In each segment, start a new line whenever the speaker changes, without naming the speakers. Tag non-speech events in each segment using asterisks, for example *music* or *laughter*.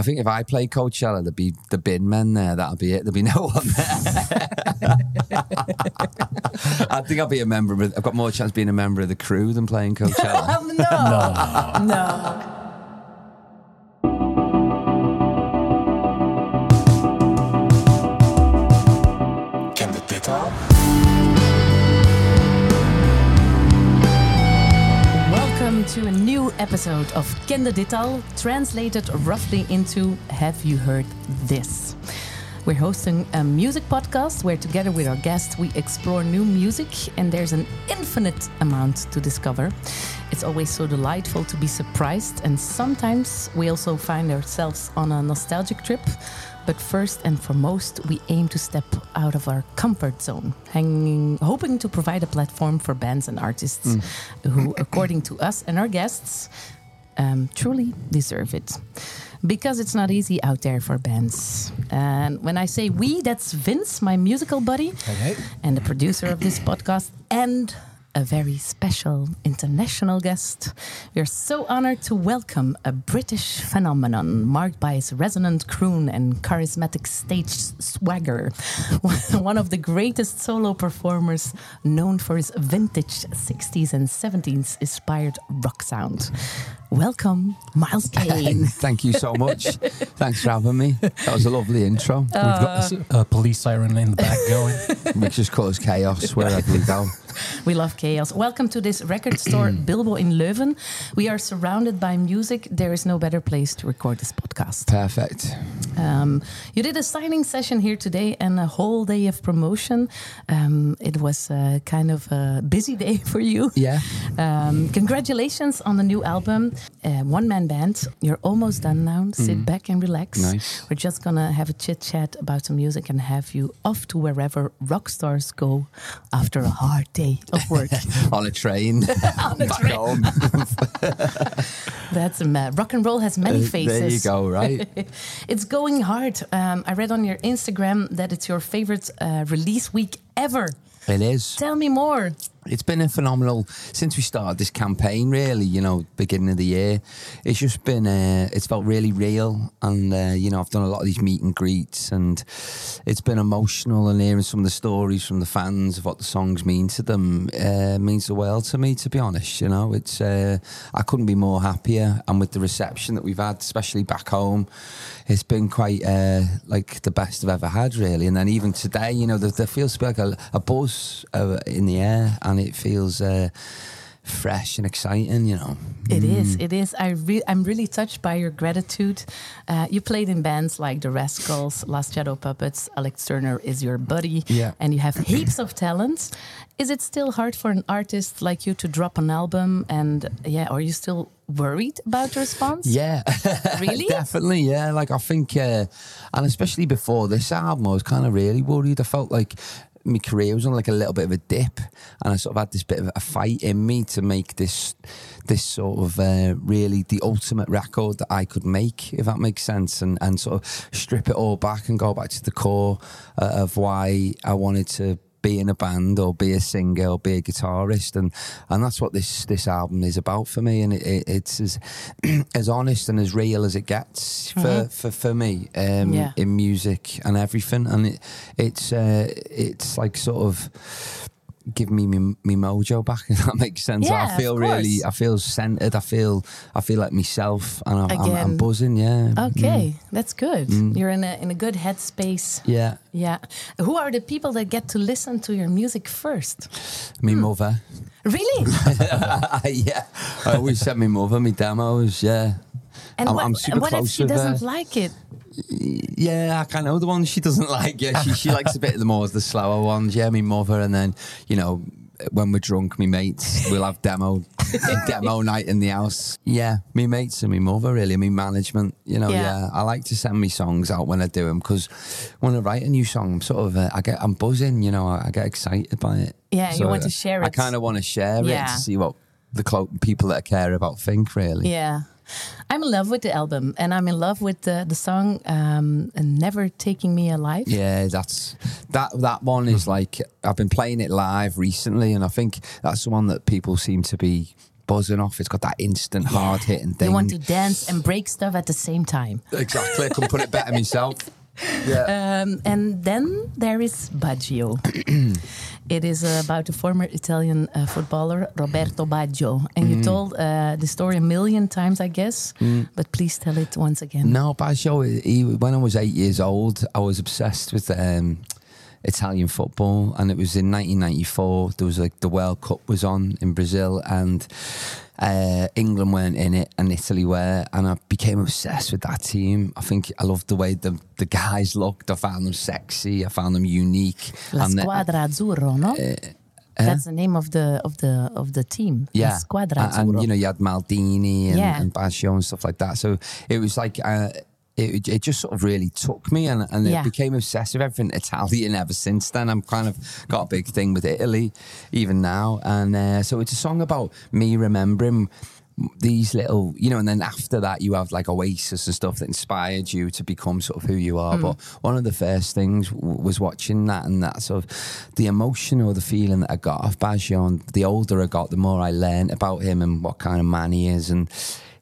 I think if I play Coachella, there'd be the bin men there. That'll be it. There'd be no *laughs* one there. *laughs* I think I'll be a member. Of, I've got more chance of being a member of the crew than playing Coachella.
Um, *laughs* no. no. Episode of Kende dit al, translated roughly into Have You Heard This? We're hosting a music podcast where, together with our guests, we explore new music, and there's an infinite amount to discover. It's always so delightful to be surprised, and sometimes we also find ourselves on a nostalgic trip. But first and foremost, we aim to step out of our comfort zone, hanging, hoping to provide a platform for bands and artists who, according to us and our guests, um, truly deserve it. Because it's not easy out there for bands. And when I say we, that's Vince, my musical buddy, and the producer of this podcast, and a very special international guest. We are so honored to welcome a British phenomenon marked by his resonant croon and charismatic stage swagger. *laughs* One of the greatest solo performers known for his vintage 60s and 70s inspired rock sound. Welcome, Miles *laughs* Kane.
Thank you so much. Thanks for having me. That was a lovely intro.
We've got a, a police siren in the back going. *laughs*
Which just cause chaos wherever we go. *laughs*
We love chaos. Welcome to this record store, *clears throat* Bilbo in Leuven. We are surrounded by music. There is no better place to record this podcast.
Perfect.
Um, you did a signing session here today and a whole day of promotion. Um, it was uh, kind of a busy day for you.
Yeah.
Um, congratulations on the new album, uh, One Man Band. You're almost done now. Sit back and relax.
Nice.
We're just gonna have a chit chat about some music and have you off to wherever rock stars go after a hard day of work. *laughs*
On a train. *laughs* back home. *laughs*
That's mad. Rock and roll has many
Uh,
faces.
There you go, right?
It's going hard. Um, I read on your Instagram that it's your favorite uh, release week ever.
It is.
Tell me more.
It's been a phenomenal since we started this campaign. Really, you know, beginning of the year, it's just been. Uh, it's felt really real, and uh, you know, I've done a lot of these meet and greets, and it's been emotional. And hearing some of the stories from the fans of what the songs mean to them uh, means the world to me. To be honest, you know, it's. Uh, I couldn't be more happier, and with the reception that we've had, especially back home, it's been quite uh, like the best I've ever had, really. And then even today, you know, there, there feels like a, a buzz uh, in the air, and it feels uh, fresh and exciting, you know.
It is. It is. I re- I'm really touched by your gratitude. Uh, you played in bands like The Rascals, Last Shadow Puppets. Alex Turner is your buddy,
Yeah.
and you have heaps of talent. Is it still hard for an artist like you to drop an album? And yeah, are you still worried about the response?
Yeah, *laughs*
Really?
definitely. Yeah, like I think, uh, and especially before this album, I was kind of really worried. I felt like my career was on like a little bit of a dip, and I sort of had this bit of a fight in me to make this, this sort of uh, really the ultimate record that I could make, if that makes sense, and and sort of strip it all back and go back to the core uh, of why I wanted to be in a band or be a singer or be a guitarist and and that's what this this album is about for me and it, it, it's as *clears throat* as honest and as real as it gets for for, for me um
Yeah.
in music and everything and it it's uh it's like sort of give me me, me mojo back *laughs* if that makes sense
Yeah,
i feel really i feel centered i feel i feel like myself and I'm, I'm, I'm buzzing yeah
Okay,
Mm.
that's good. You're in a in a good headspace.
yeah
Yeah. Who are the people that get to listen to your music first?
me mother
Really? *laughs*
yeah i always send me mother me demos yeah
And
I'm-
what,
I'm super
what if she doesn't like it?
Yeah, I kind of know the ones she doesn't *laughs* like. Yeah, she she likes a bit of the more the slower ones. Yeah, me mother, and then you know when we're drunk, me mates we'll have demo *laughs* demo night in the house. Yeah, me mates and me mother really, me management. You know,
Yeah.
yeah, I like to send me songs out when I do them because when I write a new song, I'm sort of uh, I get I'm buzzing. You know, I, I get excited by it.
Yeah, you want to share it.
I kind of want to share
Yeah.
it to see what the clo- people that I care about think. Really.
Yeah. I'm in love with the album and I'm in love with the, the song um, Never Taking Me Alive.
Yeah, that's that that one is like I've been playing it live recently, and I think that's the one that people seem to be buzzing off. It's got that instant hard hitting thing.
You want to dance and break stuff at the same time.
exactly. I couldn't put it better *laughs* myself. Yeah.
Um, and then there is Baggio. *clears throat* it is uh, about the former Italian uh, footballer Roberto Baggio. And
Mm.
you told uh, the story a million times, I guess. But please tell it once again.
No, Baggio, he, when I was eight years old, I was obsessed with um, Italian football. And it was in 1994, there was like the World Cup was on in Brazil and uh, England weren't in it and Italy were. And I became obsessed with that team. I think I loved the way the, the guys looked. I found them sexy. I found them unique.
La
and the-
Squadra Azzurro, no? That's the name of the of the of the team.
Yeah,
Squadra
and, and, you know you had Maldini and,
Yeah.
and Baggio and stuff like that. So it was like uh, it, it just sort of really took me, and, and
Yeah.
it became obsessed with everything Italian ever since then. I'm kind of got a big thing with Italy even now, and uh, so it's a song about me remembering these little, you know, and then after that, you have like Oasis and stuff that inspired you to become sort of who you are. But one of the first things w- was watching that and that sort of the emotion or the feeling that I got off Baggio. And the older I got, the more I learned about him and what kind of man he is and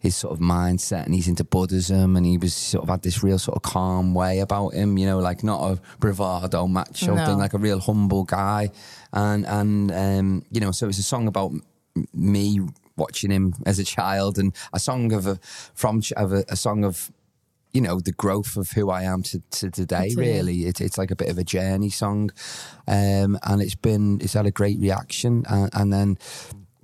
his sort of mindset. And he's into Buddhism and he was sort of had this real sort of calm way about him, you know, like not a bravado macho
No.
thing, like a real humble guy. And, and um, you know, so it's a song about me watching him as a child and a song of a from of a, a song of you know the growth of who I am to, to today. Really, it, it's like a bit of a journey song, um, and it's been it's had a great reaction. And, and then,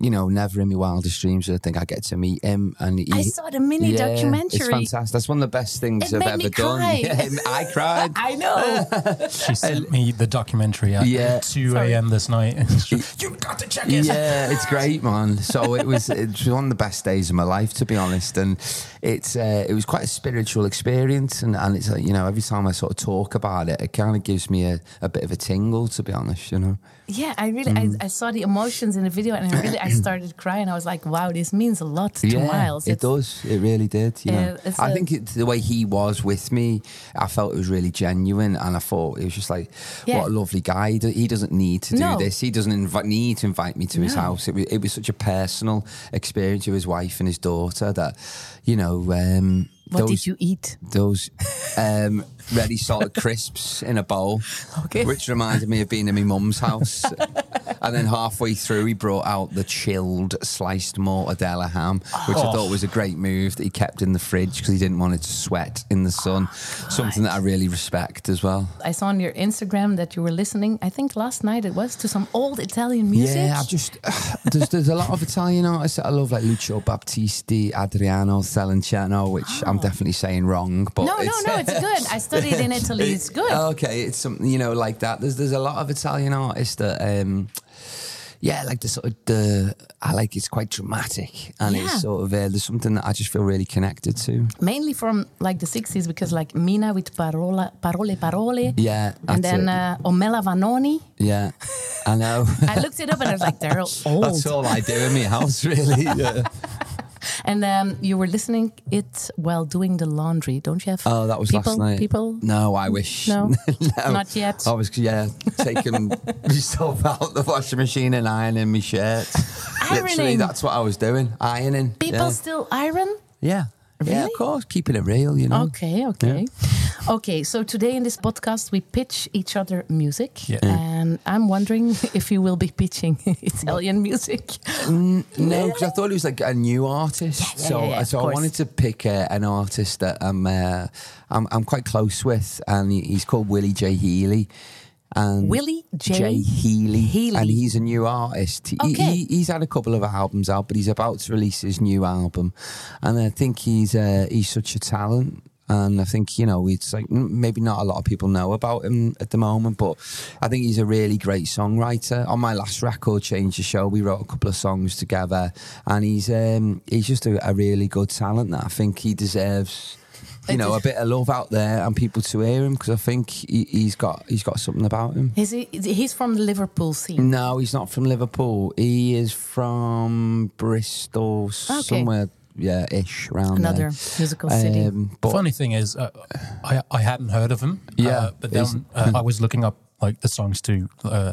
you know, never in my wildest dreams did I think I get to meet him. And he,
I saw the mini
yeah,
documentary.
It's fantastic. That's one of the best things
It
I've
made
ever
me
done.
cry. *laughs*
Yeah, I cried. *laughs*
I know.
She sent me the documentary at
Yeah.
2 a.m. this night. *laughs* And she's, you got to check it.
yeah, it's great, man. So it was it's one of the best days of my life, to be honest. And it's uh, it was quite a spiritual experience, and, and it's like you know every time I sort of talk about it, it kind of gives me a, a bit of a tingle, to be honest. You know.
yeah, I really
Mm.
I, I saw the emotions in the video and I really I started crying. I was like, wow, this means a lot to
yeah,
Miles.
it does. It really did. You know,
Yeah, it's
I
a-
think it, the way he was with me, I felt it was really genuine, and I thought it was just like,
Yeah.
what a lovely guy. He do- He doesn't need to do
No.
this. He doesn't need to invite me to his house. It was, it was such a personal experience with his wife and his daughter that, you know. Um,
What
those,
did you eat?
Those um, ready salted crisps in a bowl,
Okay.
which reminded me of being in my mum's house. and then halfway through, he brought out the chilled sliced mortadella ham, which I
Oh.
thought was a great move that he kept in the fridge because he didn't want it to sweat in the sun. Ah, Something that I really respect as well.
I saw on your Instagram that you were listening. I think last night it was to some old Italian music.
Yeah, I've just *sighs* there's there's a lot of Italian artists that I love, like Lucio Battisti, Adriano Celentano, which I'm oh. definitely saying wrong, but
Oh. no, no, no, it's good. *laughs* I studied in Italy. It's *laughs* good.
Okay, it's something you know like that. There's there's a lot of Italian artists that um yeah, like the sort of the I like it's quite dramatic and
Yeah.
it's sort of uh, there's something that I just feel really connected to.
Mainly from like the 60s because like Mina with Parola, Parole Parole.
Yeah,
And then uh, Ornella Vanoni.
yeah, I know. *laughs*
I looked it up and I was like, they're *laughs* old.
That's all I do in my house, really. Yeah.
And um, you were listening it while doing the laundry, don't you have?
Oh, that was
people,
last night.
People?
No, I wish.
No? *laughs*
No.
Not yet?
I was yeah taking *laughs* myself out the washing machine and ironing my shirts. *laughs* Literally,
Ironing?
that's what I was doing. Ironing.
People
yeah.
still iron?
Yeah. Yeah, of course. Keeping it real, you know.
Okay, okay. Okay, so today in this podcast we pitch each other music.
Yeah.
And I'm wondering *laughs* if you will be pitching *laughs* Italian music.
No, because I thought it was like a new artist.
yeah,
so
yeah, yeah,
so I wanted to pick uh, an artist that I'm, uh, I'm I'm quite close with, and he's called Willie J Healy. And
Willie J.
J Healy,
Healy.
and he's a new artist. He,
Okay.
he, he's had a couple of albums out, but he's about to release his new album, and I think he's uh, he's such a talent. And I think you know it's like maybe not a lot of people know about him at the moment, but I think he's a really great songwriter. On my last record, Change the Show, we wrote a couple of songs together, and he's um, he's just a, a really good talent that I think he deserves. You know, a bit of love out there and people to hear him because I think he, he's got he's got something about him.
Is he, he's from the Liverpool scene.
No, he's not from Liverpool. He is from Bristol, somewhere, yeah, ish around
Another
there.
musical city.
Um, but
Funny thing is, uh, I I hadn't heard of him.
Yeah,
uh, but then uh, I was looking up like the songs to uh,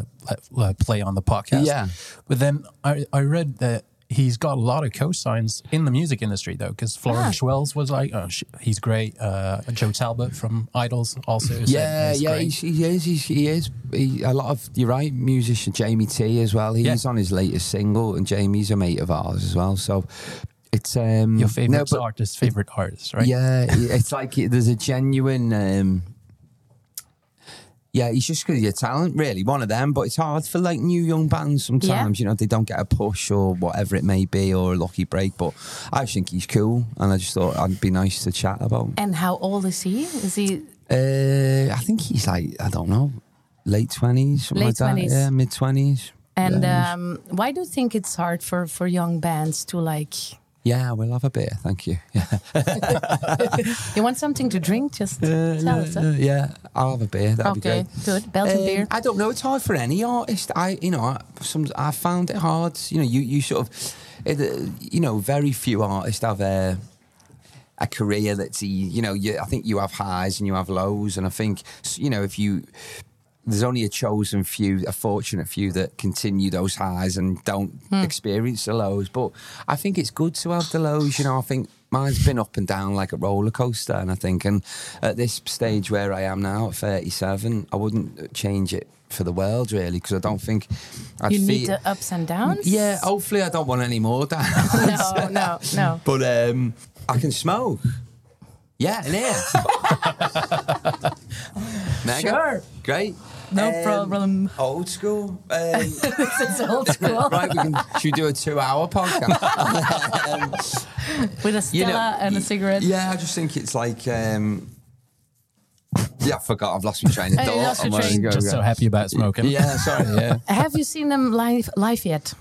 uh, play on the podcast.
Yeah.
but then I I read that he's got a lot of cosigns in the music industry though, because Florence
Ah.
Welch was like, oh, sh he's great. Uh, Joe Talbot from IDLES also. said
Yeah, yeah, he is. He's, he is. He, a lot of you're right. Musician Jamie T as well. He's
Yeah.
on his latest single, and Jamie's a mate of ours as well. So it's um
Your favorite
no,
artist, favorite artist, right?
Yeah, it's like there's a genuine. Um, yeah, he's just because your talent, really. One of them, but it's hard for like new young bands sometimes. You know, they don't get a push or whatever it may be, or a lucky break. But I just think he's cool, and I just thought I'd be nice to chat about. him.
And how old is he? Is he
Uh, I think he's like I don't know, late twenties,
Late
like
20s.
that. Yeah, mid twenties.
and
yeah,
um, why do you think it's hard for for young bands to like?
Yeah, we'll have a beer, thank you. Yeah, *laughs*
You want something to drink? Just tell us.
Uh, yeah, I'll have a beer. That'd be
Okay,
great.
good. Belgian
Um,
beer.
I don't know. It's hard for any artist. I, you know, I, some I found it hard. You know, you you sort of, it, uh, you know, very few artists have a a career that's you know. You, I think you have highs and you have lows, and I think you know if you. There's only a chosen few, a fortunate few that continue those highs and don't experience the lows. But I think it's good to have the lows. You know, I think mine's been up and down like a roller coaster, and I think, and at this stage where I am now at 37, I wouldn't change it for the world really because I don't think I'd
You
feel.
need the ups and downs.
yeah, hopefully I don't want any more downs. *laughs*
No, no, no. *laughs*
But um, I can smoke. Yeah, in here. Mega.
Sure.
Great.
No
Um,
problem.
Old school. Um, *laughs*
is old school. *laughs*
right, we can. Should we do a two-hour podcast? Um,
With a Stella
you know,
and a cigarette.
Yeah, I just think it's like. Um, yeah, I forgot. I've lost my train of
Oh,
thought.
lost
I'm
train.
go,
Just
go.
so happy about smoking.
Yeah, sorry. Yeah. *laughs*
Have you seen them live live yet?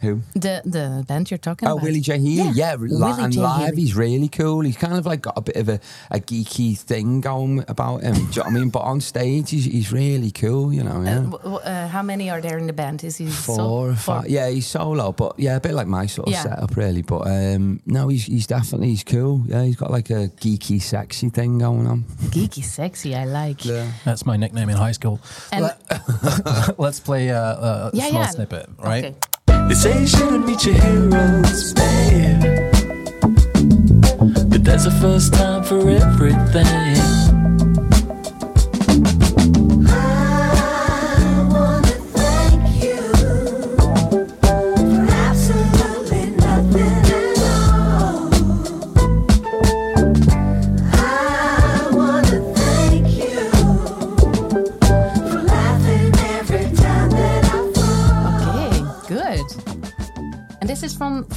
Who?
The the band you're talking
Oh,
about.
Oh, Willie J. Healy.
Yeah,
Yeah, li-
Willie
and
J.
live,
Healy.
he's really cool. He's kind of like got a bit of a, a geeky thing going about him. Do you know what I mean? But on stage, he's, he's really cool, you know. Yeah.
Uh, w- w- uh, how many are there in the band? Is he
Four
so-
or five. Yeah, he's solo, but yeah, a bit like my sort of
Yeah.
setup, really. But um, no, he's he's definitely he's cool. Yeah, he's got like a geeky, sexy thing going on.
Geeky, sexy. I like. Yeah.
That's my nickname in high school.
And- *laughs*
Let, us play a, a
Yeah,
small
yeah.
snippet, right?
Okay.
They say you shouldn't meet your heroes, babe. But there's a first time for everything.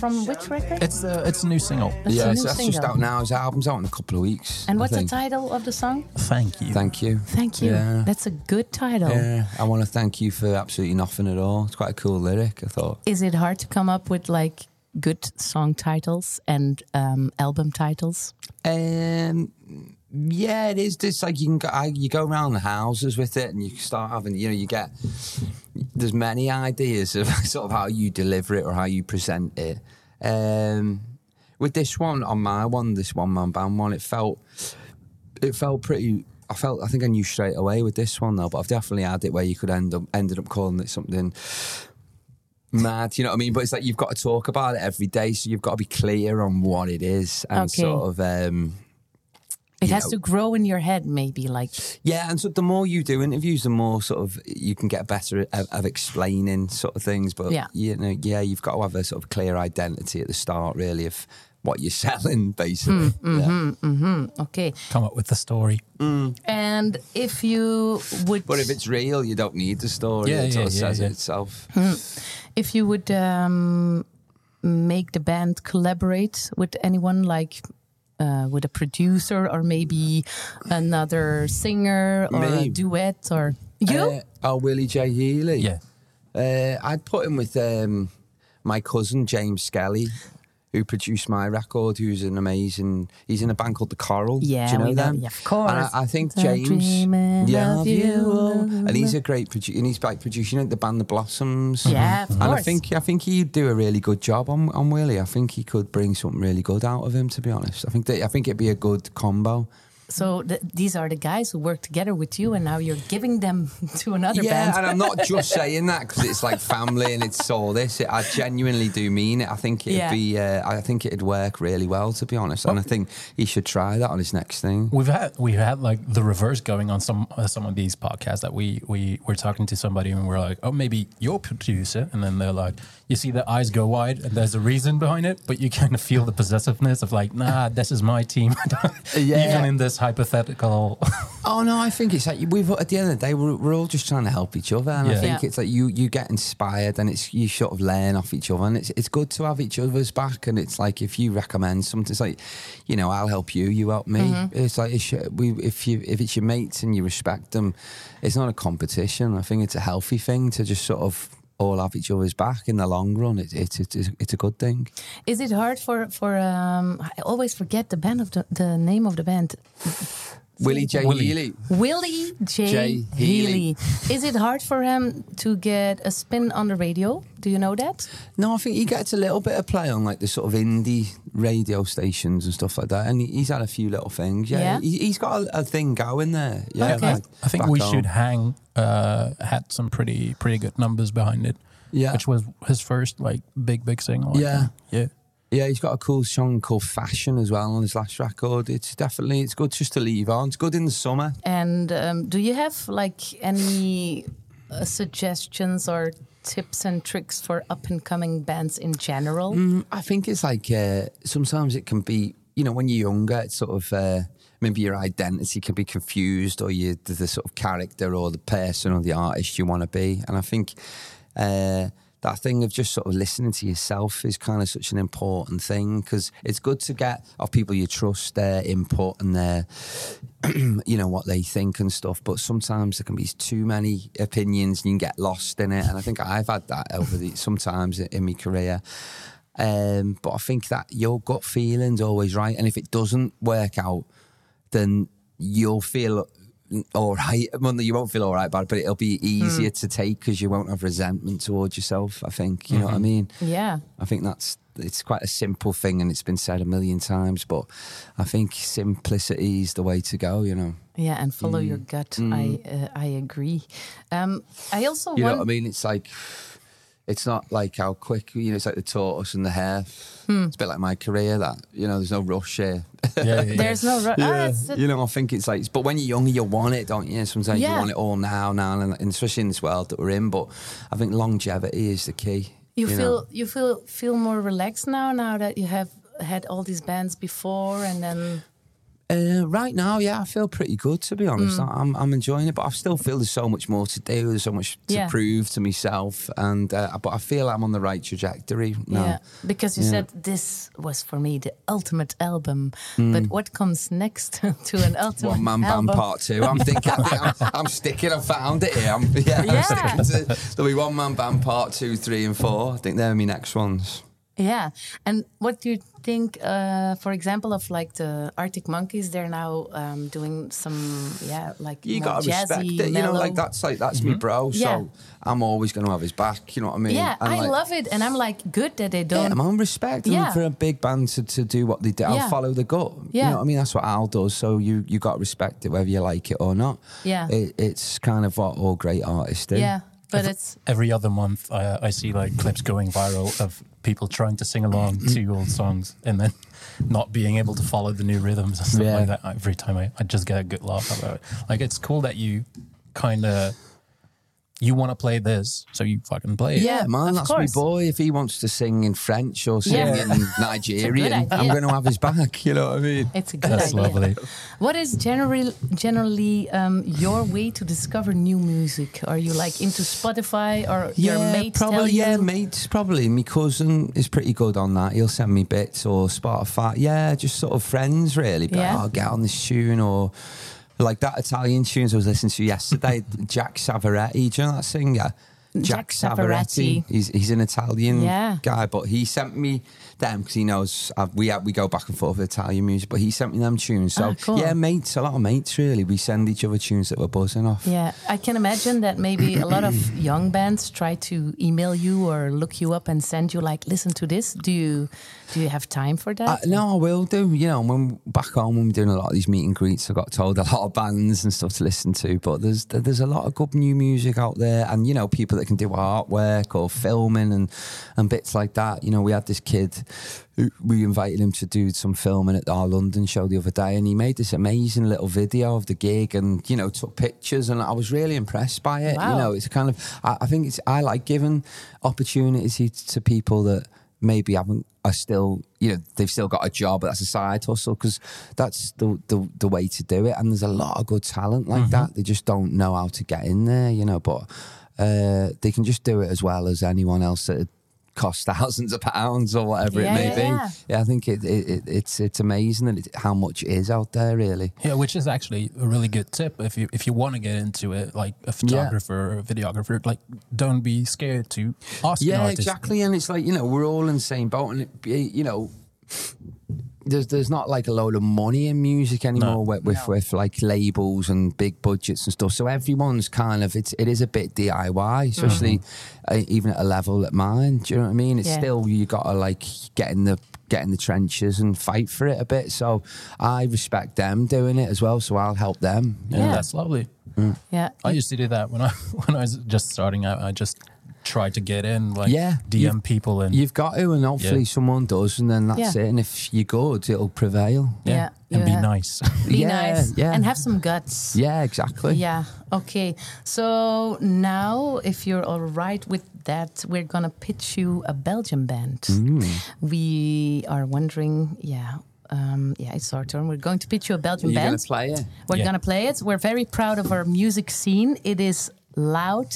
From from which record?
It's a, it's a new single.
That's a
yeah,
new
so that's just out now. His album's out in a couple of weeks.
And
I
what's the title of the song?
Thank you.
Thank you.
Thank you.
Yeah.
That's a good title.
Yeah, I want to thank you for absolutely nothing at all. It's quite a cool lyric, I thought.
Is it hard to come up with like good song titles and um, album titles?
Um, yeah, it is. It's like you can go, you go around the houses with it, and you start having, you know, you get. There's many ideas of *laughs* sort of how you deliver it or how you present it. Um, with this one, on my one, this one man band one, it felt, it felt pretty. I felt. I think I knew straight away with this one though, but I've definitely had it where you could end up ended up calling it something mad. You know what I mean? But it's like you've got to talk about it every day, so you've got to be clear on what it is and
Okay.
sort of. Um,
It has
know-
to grow in your head, maybe. Like,
yeah, and so the more you do interviews, the more sort of you can get better at, of explaining sort of things. But
Yeah.
you know, yeah, you've got to have a sort of clear identity at the start, really, of what you're selling, *laughs* basically.
Hmm,
Yeah.
okay.
Come up with the story.
And if you would,
But if it's real, you don't need the story.
Yeah,
it sort of
yeah, yeah,
says
yeah.
it itself.
if you would um, make the band collaborate with anyone, like uh, with a producer or maybe another singer or a duet, or you?
Uh, oh, Willie J. Healy.
Yeah.
Uh, I'd put him with um, my cousin James Skelly, who produced my record. Who's an amazing. He's in a band called The Coral.
Yeah,
Do you know
we know-
them?
yeah, of course.
And I, I think James. yeah, you. And he's a great producer. And he's like producing you know, the band The Blossoms.
Yeah, of mm-hmm.
And I think I think he'd do a really good job on on Willie. I think he could bring something really good out of him. To be honest, I think that I think it'd be a good combo.
So th- these are the guys who work together with you, and now you're giving them *laughs* to another
yeah,
band.
and I'm not just *laughs* saying that because it's like family and it's all this. I genuinely do mean it. I think it'd
Yeah.
be. Uh, I think it'd work really well, to be honest. And I think he should try that on his next thing.
We've had we've had like the reverse going on some uh, some of these podcasts that we we were talking to somebody and we're like, oh, maybe you're a producer, and then they're like, you see the eyes go wide, and there's a reason behind it, but you kind of *laughs* feel the possessiveness of like, nah, this is my team.
Yeah.
Even in this hypothetical, *laughs*
Oh no, I think it's like we've at the end of the day we're, we're all just trying to help each other, and I think
Yeah.
it's like you you get inspired, and it's you sort of learn off each other, and it's it's good to have each other's back, and it's like if you recommend something, it's like you know I'll help you, you help me.
Mm-hmm.
It's like it's, we if you if it's your mates and you respect them, it's not a competition. I think it's a healthy thing to just sort of all have each other's back in the long run. It, it, it, it's it's a good thing.
Is it hard for for? Um, I always forget the band of the, the name of the band.
Willie J.
Willie.
Healy.
Willie J.
J.
Healy.
Healy.
Is it hard for him to get a spin on the radio? Do you know that?
No, I think he gets a little bit of play on like the sort of indie radio stations and stuff like that, and he's had a few little things. Yeah,
Yeah?
He, he's got a, a thing going there. Yeah,
Okay.
like
I think we
home.
should hang uh, had some pretty pretty good numbers behind it.
Yeah.
which was his first like big big single.
Yeah.
yeah.
Yeah, he's got a cool song called "Fashion" as well on his last record. It's definitely it's good just to leave on. It's good in the summer.
And um, do you have like any uh, suggestions or tips and tricks for up and coming bands in general?
Mm, I think it's like uh, sometimes it can be, you know, when you're younger, it's sort of uh, maybe your identity can be confused, or you the, the sort of character or the person or the artist you want to be. And I think uh, that thing of just sort of listening to yourself is kind of such an important thing because it's good to get of people you trust their input and their *clears throat* you know what they think and stuff but sometimes there can be too many opinions and you can get lost in it and i think i've had that over the sometimes in, my career. Um, but i think that your gut feeling's always right and if it doesn't work out then you'll feel all right well, you won't feel all right about it but it'll be easier to take because you won't have resentment towards yourself i think you know what i mean
Yeah.
I think that's it's quite a simple thing, and it's been said a million times. But I think simplicity is the way to go. You know,
Yeah, and follow your gut. I uh, I agree. Um, I also
you know what I mean. It's like it's not like how quick you know. It's like the tortoise and the hare.
Hmm.
It's a bit like my career. That you know, there's no rush here.
Yeah, yeah, yeah.
There's no. Ru- ah, it's
you know, I think it's like, but when you're younger, you want it, don't you? Sometimes you want it all now, now, and, and especially in this world that we're in. But I think longevity is the key.
you
know?
feel you feel feel more relaxed now. Now that you have had all these bands before, and then
Uh, right now, yeah, I feel pretty good to be honest.
Mm.
I'm, I'm enjoying it, but I still feel there's so much more to do. There's so much to
Yeah.
prove to myself, and uh, but I feel I'm on the right trajectory now.
yeah, because you
Yeah.
said this was for me the ultimate album.
Mm.
But what comes next *laughs* to an ultimate
One man band part two. I'm thinking, I think I'm, I'm sticking. I found it here. I'm, yeah, *laughs*
Yeah.
I'm sticking to, there'll be one man band part two, three, and four. I think they're my next ones.
Yeah, and what do you think, uh, for example, of like the Arctic Monkeys? They're now um, doing some, yeah, like
You gotta
jazzy,
respect it. You know, like that's like that's me bro. So
Yeah.
I'm always going to have his back. You know what I mean?
Yeah,
And,
I
like,
love it, and I'm like, good that they
Yeah,
don't.
man, respect and
Yeah.
for a big band to, to do what they do. I'll
Yeah.
follow the gut.
Yeah.
You know what I mean? That's what Al does. So you you got to respect it whether you like it or not.
Yeah.
It, it's kind of what all great artists do.
yeah, but it's
Every other month, I, I see like clips going viral of people trying to sing along to mm. old songs and then not being able to follow the new rhythms and stuff
Yeah.
like that. Every time I, I just get a good laugh about it. Like it's cool that you kind of you want to play this, so you fucking play it.
Yeah, man, that's
course.
my boy. If he wants to sing in French or sing
Yeah.
in *laughs* Nigerian. I'm going to have his back. You know what I mean?
it's a good
That's
idea.
lovely.
What is generally generally um, your way to discover new music? Are you like into Spotify or your mates
probably.
tell
yeah,
you?
mates probably. My cousin is pretty good on that. He'll send me bits or Spotify. Yeah, just sort of friends really. But
Yeah.
I'll get on this tune or like that Italian tunes I was listening to yesterday. *laughs* Jack Savoretti, do you know that singer?
Jack
Jack
Savoretti.
Savoretti. He's he's an Italian
Yeah.
guy, but he sent me them because he knows uh, we we go back and forth with Italian music. But he sent me them tunes. So
Ah, cool.
yeah, mates, a lot of mates really. We send each other tunes that we're buzzing off.
Yeah, I can imagine that maybe a lot of *clears throat* young bands try to email you or look you up and send you like, listen to this. Do you do you have time for that?
Uh, no, I will do. You know, when back home when we're doing a lot of these meet and greets, I got told a lot of bands and stuff to listen to. But there's there's a lot of good new music out there, and you know, people that can do artwork or filming and and bits like that. You know, we had this kid. We invited him to do some filming at our London show the other day, and he made this amazing little video of the gig, and you know, took pictures, and I was really impressed by it.
Wow.
You know, it's kind of I, I think it's I like giving opportunities to people that maybe haven't are still you know they've still got a job but that's a side hustle because that's the, the the way to do it and there's a lot of good talent like that they just don't know how to get in there you know but uh, they can just do it as well as anyone else that costs *laughs* thousands of pounds or whatever
Yeah,
it may
yeah,
be
yeah.
yeah I think it, it, it it's it's amazing that it, how much is out there really
Yeah, which is actually a really good tip if you if you want to get into it, like a photographer or a videographer. Like, don't be scared to ask
Yeah,
artist.
exactly. And it's like you know we're all in the same boat, and it, you know there's there's not like a load of money in music anymore with with, with like labels and big budgets and stuff. So everyone's kind of it's it is a bit DIY, especially uh, even at a level at mine. Do you know what I mean? It's
Yeah.
still you got to like get in the get in the trenches and fight for it a bit. So I respect them doing it as well. So I'll help them.
Yeah,
Yeah.
that's lovely.
yeah,
I used to do that when I *laughs* when I was just starting out. I just tried to get in, like
Yeah,
DM
you've-
people and
You've got to, and hopefully
Yeah.
someone does, and then that's
Yeah.
it. And if you're good, it'll prevail.
yeah,
Yeah,
and
you
be nice. *laughs*
be
Yeah,
nice
yeah.
and have some guts.
Yeah, exactly.
Yeah. Okay. So now, if you're all right with that, we're gonna pitch you a Belgian band.
Mm.
We are wondering. Yeah. Um, yeah, it's our turn. We're going to pitch you a Belgian
You're
band.
gonna play it.
We're
Yeah.
gonna play it. We're very proud of our music scene. It is loud,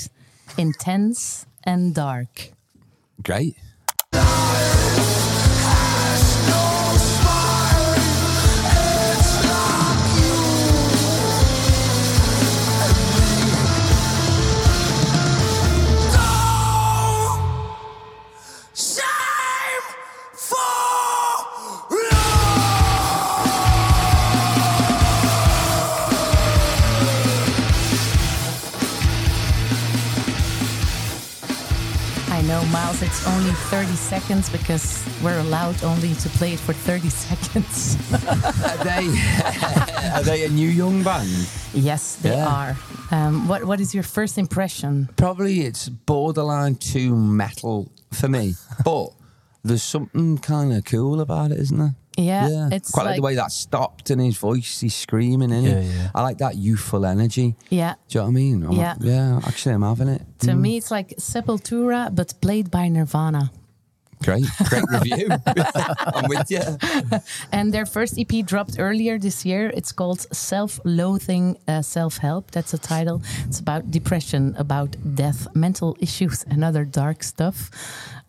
intense, and dark.
Great.
Miles. It's only 30 seconds because we're allowed only to play it for 30 *laughs* seconds.
Are they *laughs* are they a new young band?
yes, they
Yeah.
are. Um, what What is your first impression?
Probably it's borderline too metal for me, but there's something kind of cool about it, isn't there?
Yeah, it's
quite like, the way that stopped in his voice. He's screaming in
Yeah,
it.
yeah.
I like that youthful energy.
Yeah.
Do you know what I mean? I'm-
Yeah.
yeah. Actually, I'm having it.
To
Mm.
me, it's like Sepultura, but played by Nirvana.
Great, great review. *laughs* I'm with you.
And their first EP dropped earlier this year. It's called Self Loathing uh, Self Help. That's the title. It's about depression, about death, mental issues, and other dark stuff.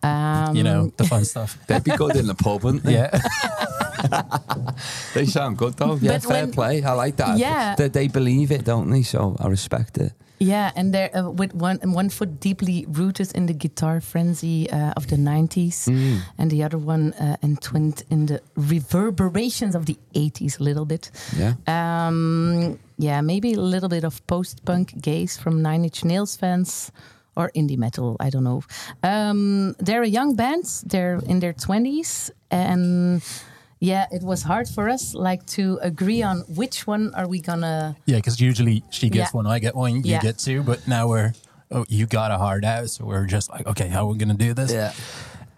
Um,
you know, the fun stuff. *laughs*
They'd be good in the pub, wouldn't they?
Yeah. *laughs*
They sound good though. Yeah,
But
fair
when-
play. I like that.
Yeah.
They, they believe it, don't they? So I respect it.
Yeah, and they're uh, with one one foot deeply rooted in the guitar frenzy uh, of the '90s,
Mm.
and the other one uh, entwined in the reverberations of the '80s a little bit.
Yeah.
Um, yeah, maybe a little bit of post-punk gaze from Nine Inch Nails fans or indie metal. I don't know. Um, they're a young band. They're in their twenties, and yeah, it was hard for us like to agree on which one are we gonna.
Yeah, because usually she gets
Yeah.
one, I get one, you
Yeah.
get two, but now we're oh, you got a hard out, so we're just like, okay, how are we gonna do this?
Yeah.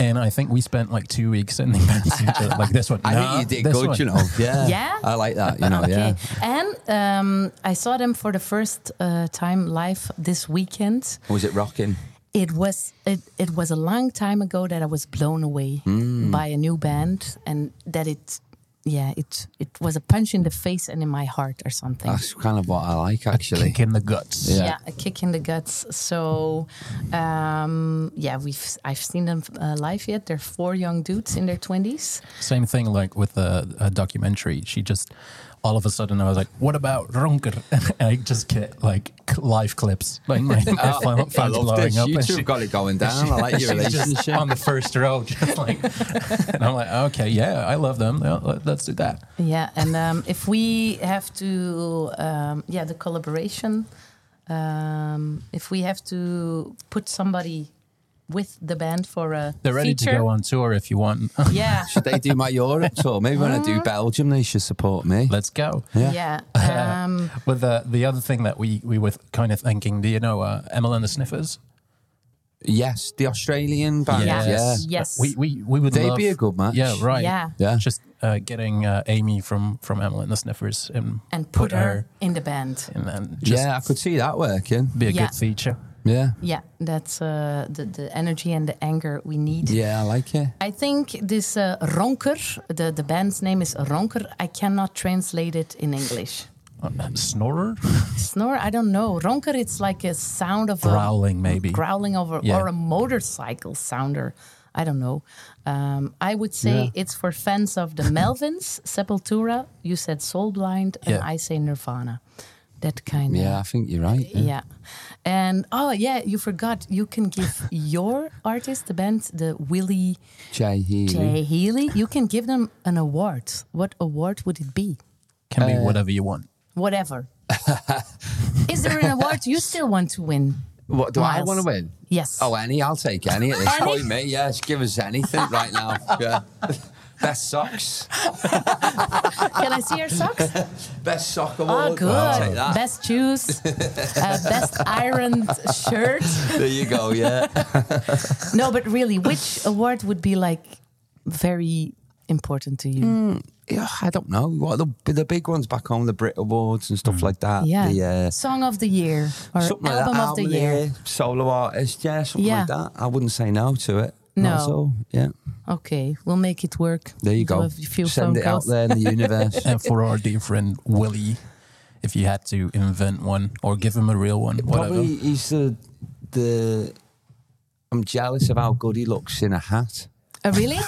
And I think we spent like two weeks sending *laughs* bands to each like this one.
I
nah,
think you did
this
good,
one.
you know. *laughs* Yeah.
Yeah?
I like that, you know, *laughs*
Okay,
yeah.
and um, I saw them for the first uh, time live this weekend.
Was it rocking?
It was it, it was a long time ago that I was blown away
Hmm.
by a new band, and that it yeah it it was a punch in the face and in my heart or something.
That's kind of what I like, actually.
Kick in the guts.
Yeah.
yeah. a kick in the guts. So, um, yeah, we've I've seen them uh, live yet. They're four young dudes in their twenties.
Same thing like with the a documentary. She just all of a sudden I was like, "What about Ronker?" *laughs* And I just get like live clips, like my, *laughs* my phone,
I
phone's
love
blowing
this.
up.
You
and
two
she-
have got it going *laughs* down. I like your relationship.
on the first row, just like, and I'm like, "Okay, yeah, I love them. Let- let's do that."
Yeah, and um, if we have to, um, yeah, the collaboration. Um, if we have to put somebody with the band for a
They're ready
feature,
to go on tour if you want. *laughs*
Yeah, *laughs*
Should they do my Europe tour? Maybe when I do Belgium, they should support me.
let's go.
yeah. *laughs* Um,
With the the other thing that we we were kind of thinking, do you know uh, Amyl and the Sniffers?
Yes, the Australian band.
Yes.
Yeah.
Yes.
We we we would
They'd
love,
be a good match.
Yeah, right.
Yeah.
Yeah.
Just uh, getting uh, Amy from from Amyl and the Sniffers and
and put, her, in the band.
and then just
yeah, I could see that working.
be a
Yeah.
good feature.
Yeah.
Yeah, that's uh, the the energy and the anger we need.
Yeah, I like it.
I think this uh, Ronker, the, the band's name is Ronker. I cannot translate it in English.
Uh, snorer, *laughs*
Snore, I don't know. Ronker, it's like a sound of a
growling maybe.
growling over
Yeah.
or a motorcycle sounder. I don't know. Um, I would say
Yeah.
it's for fans of the *laughs* Melvins, Sepultura. You said Soulblind, and
Yeah.
I say Nirvana. That kind of
Yeah, I think you're right.
yeah. And oh yeah, you forgot. You can give *laughs* your artist, the band, the Willie
J Healy.
J Healy. You can give them an award. What award would it be?
Can
Uh,
be whatever you want.
Whatever. *laughs* Is there an award you still want to win?
What do I want to win?
Yes.
Oh, any? I'll take any at this
Any?
point, mate. Yeah, give us anything right now. *laughs* Yeah. Best socks.
Can I see your socks? *laughs*
Best sock
Oh, good.
I'll take that.
Best shoes. *laughs* uh, best ironed shirt.
There you go. Yeah. *laughs*
No, but really, which award would be like very important to you?
yeah. I don't know. What the the big ones back home, the Brit Awards and stuff like that.
Yeah.
The, uh,
Song of the year or
something
album
like that.
of the
album
year.
solo artist. Yeah, something
Yeah.
like that. I wouldn't say no to it.
No.
All. Yeah.
Okay, we'll make it work.
There you go.
few
Send
phone
it out there in the *laughs* universe.
And for our dear friend Willie, if you had to invent one or give him a real one, whatever.
Probably he's the the. I'm jealous of how good he looks in a hat.
Oh, really? *laughs*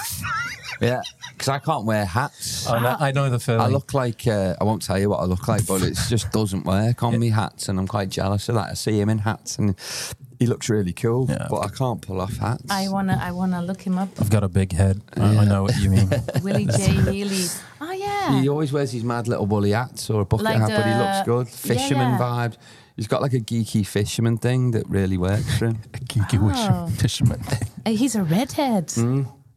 Yeah, because I can't wear hats.
Oh, no, I know the feeling.
I look like uh, I won't tell you what I look like, but it just doesn't work on me hats, and I'm quite jealous of that. I see him in hats, and he looks really cool,
Yeah.
but I can't pull off hats.
I wanna, I wanna look him up.
I've got a big head. I, I know what you mean. *laughs*
Willie J *laughs* Healy. Oh yeah.
He always wears these mad little woolly hats or a bucket
Like
hat, but he looks
the-
good.
yeah,
Fisherman
yeah.
vibe. He's got like a geeky fisherman thing that really works for him. *laughs*
a geeky
Oh.
fisherman.
Uh, He's a redhead.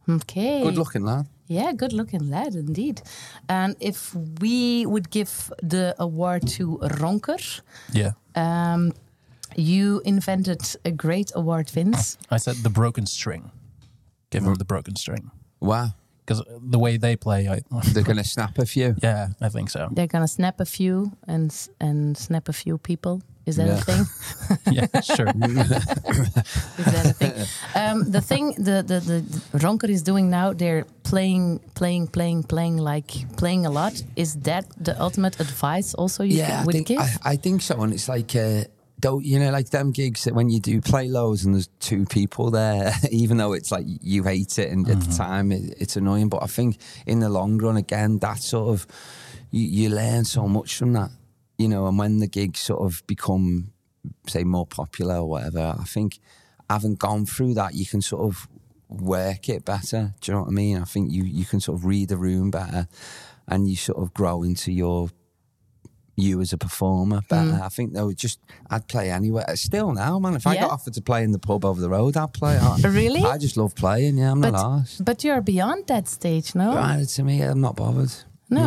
Okay.
Mm. Good looking lad.
Yeah, good looking lad indeed. And if we would give the award to Ronker,
Yeah.
um, you invented a great award, Vince.
I said the broken string. Give him the broken string.
Wow.
Because the way they play, I, *laughs*
They're going to snap a few.
yeah, I think so.
They're gonna snap a few and and snap a few people. Is that a thing? *laughs*
Yeah, sure. *laughs*
Is that a thing? Um, the thing the, the, the, the Ronker is doing now, they're playing, playing, playing, playing, like playing a lot. Is that the ultimate advice also you
yeah, I
would
think
give?
I, I think so, and it's like uh, don't you know like them gigs that when you do play lows and there's two people there, *laughs* even though it's like you hate it and at the mm-hmm. time it, it's annoying, but I think in the long run, again, that sort of you, you learn so much from that, you know, and when the gigs sort of become say more popular or whatever, I think having gone through that, you can sort of work it better. Do you know what I mean? I think you you can sort of read the room better, and you sort of grow into your you as a performer better. I think though, just I'd play anywhere. Still now, man. If I got offered to play in the pub over the road, I'd play. I, *laughs*
Really?
I just love playing. Yeah, I'm
but,
not arsed.
but you're beyond that stage, no?
Right to me, I'm not bothered.
No.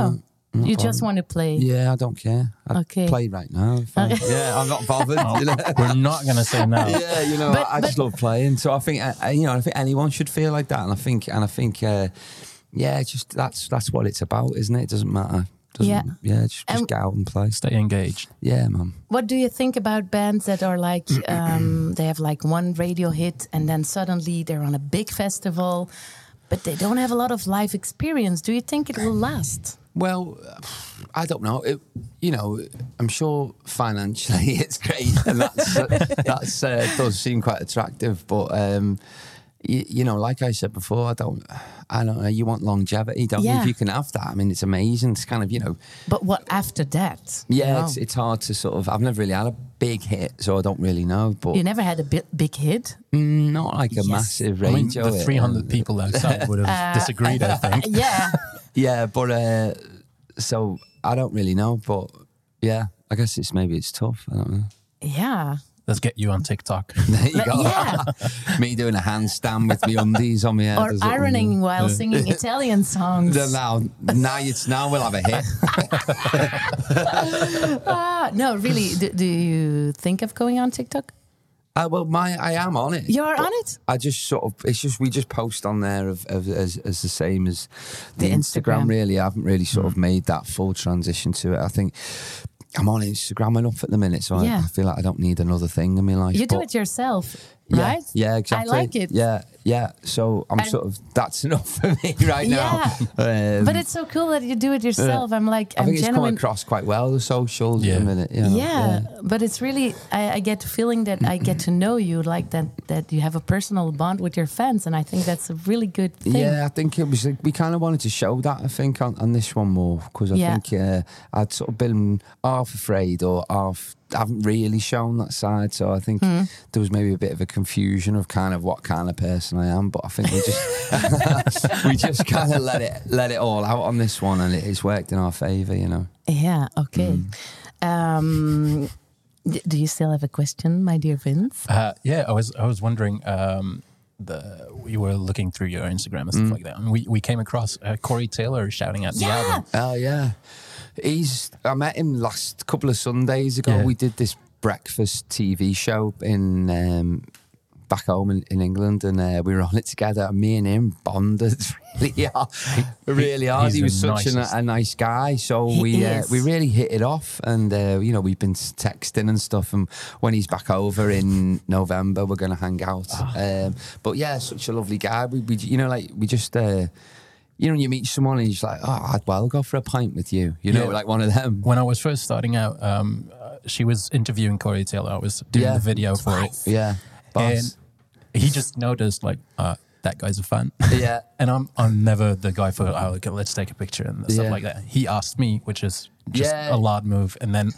I'm not
you just want to play.
Yeah, I don't care. I'd
Okay.
play right now. if I- *laughs* yeah, I'm not bothered. you *laughs* know?
We're not going to say no.
yeah, you know,
But-
I, I just love playing. So I think, uh, you know, I think anyone should feel like that, and I think, and I think, uh, yeah, just that's that's what it's about, isn't it? It doesn't matter. Doesn't,
Yeah.
yeah, just, just
And-
get out and play.
Stay engaged.
Yeah, man.
What do you think about bands that are like *clears throat* um, they have like one radio hit and then suddenly they're on a big festival, but they don't have a lot of live experience? Do you think it will last?
Well, I don't know. It, you know, I'm sure financially *laughs* it's great, and that's *laughs* that's uh, does seem quite attractive. But um, you, you know, like I said before, I don't, I don't know. You want longevity, don't you? If you can have that, I mean, it's amazing. It's kind of, you know,
But what after that?
yeah,
know?
it's, it's hard to sort of. I've never really had a big hit, so I don't really know. But
you never had a bi- big hit.
mm, not like a
Yes.
massive
I mean,
radio.
the
hit.
300 people outside would have disagreed, I think. *laughs*
Yeah. *laughs*
Yeah, but uh, so I don't really know. But yeah, I guess it's maybe it's tough. I don't know.
yeah.
Let's get you on TikTok. *laughs*
There you go.
yeah. *laughs*
Me doing a handstand with my undies on my head.
Or
or something.
ironing while singing Italian songs.
Then Now, now it's now we'll have a hit. *laughs*
Ah, no, really. Do, do you think of going on TikTok?
Uh, well, my I am on it.
You're on it?
I just sort of it's just we just post on there of, of as, as the same as the,
The
Instagram.
Instagram.
Really, I haven't really sort of made that full transition to it. I think I'm on Instagram enough at the minute, so
Yeah.
I, I feel like I don't need another thing in my life.
You do it yourself, right?
Yeah, exactly.
I like it.
Yeah, yeah. So I'm
And-
sort of that's *laughs* enough for me right now. Um,
But it's so cool that you do it yourself. I'm like,
I
I'm
think it's come
genuine.
across quite well the socials
Yeah.
at the minute. You know?
yeah, but it's really I, I get the feeling that I get to know you, like that that you have a personal bond with your fans, and I think that's a really good thing.
Yeah, I think it was. like, We kind of wanted to show that. I think on, on this one more because I
Yeah.
think uh, I'd sort of been half afraid or half haven't really shown that side. So I think
Hmm.
there was maybe a bit of a confusion of kind of what kind of person I am. But I think we just *laughs* we just kind of let it let it all out on this one, and it's worked in our favour. You know.
Yeah. Okay.
Mm.
Um, do you still have a question, my dear Vince?
Uh, yeah, I was I was wondering. Um, the we were looking through your Instagram and stuff like that, and we, we came across uh, Corey Taylor shouting at the album.
Oh yeah, he's. I met him last couple of Sundays ago.
Yeah.
We did this breakfast TV show in um, back home in, in England, and uh, we were on it together. And me and him bonded *laughs* really hard. really hard. He was such a, a nice guy. So
He
we uh, we really hit it off, and uh, you know we've been texting and stuff. And when he's back over in November, we're going to hang out.
Ah.
Um, but yeah, such a lovely guy. We, we you know like we just. You know, when you meet someone and you're like, oh, I'd well go for a pint with you. You know,
Yeah.
like one of them.
When I was first starting out, um, uh, she was interviewing Corey Taylor. I was doing
Yeah.
the video for it,
Yeah.
and he just noticed like uh, that guy's a fan.
yeah. *laughs*
And I'm I'm never the guy for oh okay, let's take a picture and stuff
Yeah.
like that. He asked me, which is just
Yeah.
a loud move, and then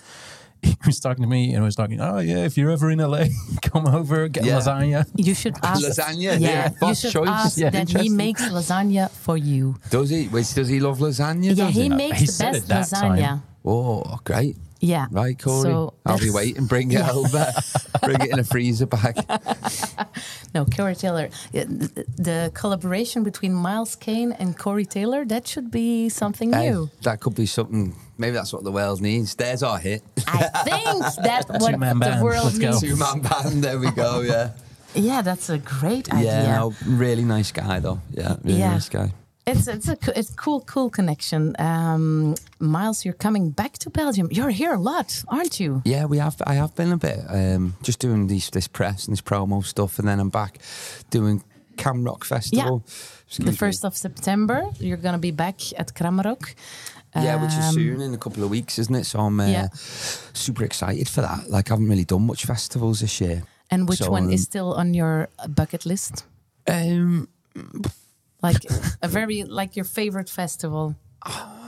*laughs* he was talking to me and I was talking, oh yeah, if you're ever in LA, *laughs* come over, get
Yeah.
lasagna.
You should *laughs* ask.
Lasagna,
Yeah,
yeah,
you should
choice.
ask
Yeah,
that he makes lasagna for you.
Does he? Wait, does he love lasagna?
Yeah, he
he?
makes
He
the best lasagna.
time.
Oh, great.
Yeah.
Right, Corey.
So
I'll be waiting. Bring it over. Bring it in a freezer bag.
No, Corey Taylor. Uh, the, the collaboration between Miles Kane and Corey Taylor, that should be something
Hey,
new.
that could be something. Maybe that's what the world needs. There's our hit.
I think *laughs* that's what
Two-man
the
band.
world
Let's go.
needs.
Two man band. There we go. Yeah. *laughs*
Yeah, that's a great idea.
Yeah. No, really nice guy though. Yeah. Really
Yeah.
nice guy.
It's it's a co- it's cool cool connection. Um, Miles, you're coming back to Belgium. You're here a lot, aren't you?
Yeah, we have. I have been a bit um, just doing these this press and this promo stuff, and then I'm back doing Cam Rock Festival. Excuse
The first of September, you're gonna be back at Crammerock.
Yeah, which is
Um,
soon in a couple of weeks, isn't it? So I'm uh,
Yeah.
super excited for that. Like I haven't really done much festivals this year.
And which
So,
one
um,
is still on your bucket list?
Um,
Like a very like your favorite festival? *sighs*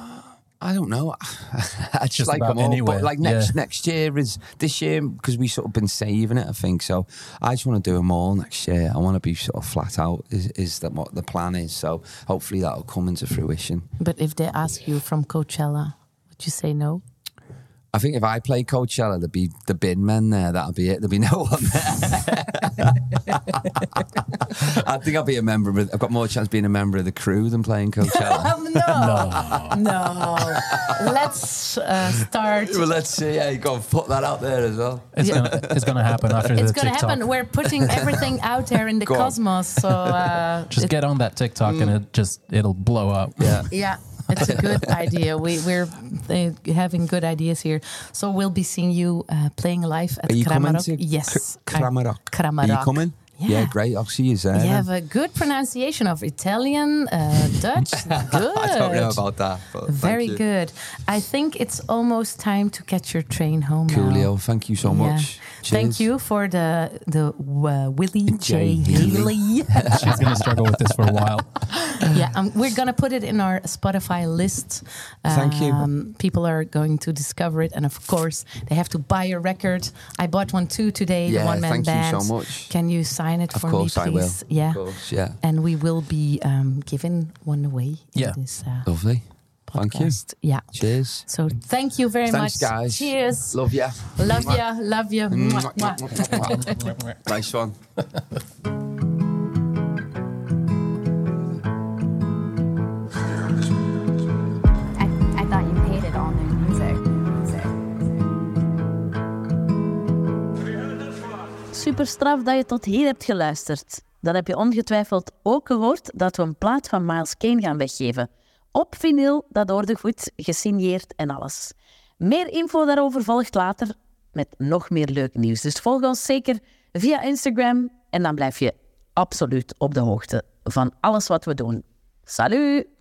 I don't know. *laughs* I just,
Just
like
about
them all.
anywhere,
But like next
yeah.
next year is this year because we sort of been saving it. I think so. I just want to do them all next year. I want to be sort of flat out. Is is that what the plan is? So hopefully that'll come into fruition.
But if they ask you from Coachella, would you say no?
I think if I play Coachella, there'd be the bin men there. That'll be it. There'd be no one there. *laughs* I think I'll be a member of. I've got more chance of being a member of the crew than playing Coachella. *laughs*
no, no. Let's uh, start.
well, let's see. Yeah, you got to put that out there as well.
It's gonna it's gonna happen after
It's
the
gonna
TikTok.
happen. We're putting everything out there in the
Go on.
cosmos. So uh,
Just
it-
get on that TikTok and it just it'll blow up.
Yeah.
yeah, it's a good idea. We we're uh, having good ideas here. So we'll be seeing you uh, playing live at
Crammerock.
yes,
Crammerock?
Crammerock.
Are you coming? Yeah, great. I'll see you there.
You have a good pronunciation of Italian, uh, Dutch. Good. *laughs*
I don't know about that.
Very good. I think it's almost time to catch your train home now.
Thank you so
Yeah.
much.
Thank you for the the uh, Willie J.
J.
Healy. *laughs*
She's going to struggle with this for a while. *laughs*
yeah, um, we're gonna put it in our Spotify list.
Thank you.
Um, people are going to discover it, and of course, they have to buy a record. I bought one too today.
Yeah,
the one man
thank you
band.
so much.
Can you sign it
Of
for
course
me,
I will.
please? Yeah.
Of course, yeah.
And we will be um, giving one away.
Yeah.
In this uh,
Lovely. Thank you.
podcast. Yeah.
Cheers.
So thank you very
Thanks,
much.
guys.
Cheers.
Love ya.
Love ya. Love mwah.
nice one.
I, I thought you hated all new music. music.
Super straf dat je tot hier hebt geluisterd. Dan heb je ongetwijfeld ook gehoord dat we een plaat van Miles Kane gaan weggeven. Op vinyl, dat hoorde goed, gesigneerd en alles. Meer info daarover volgt later met nog meer leuk nieuws. Dus volg ons zeker via Instagram en dan blijf je absoluut op de hoogte van alles wat we doen. Salut!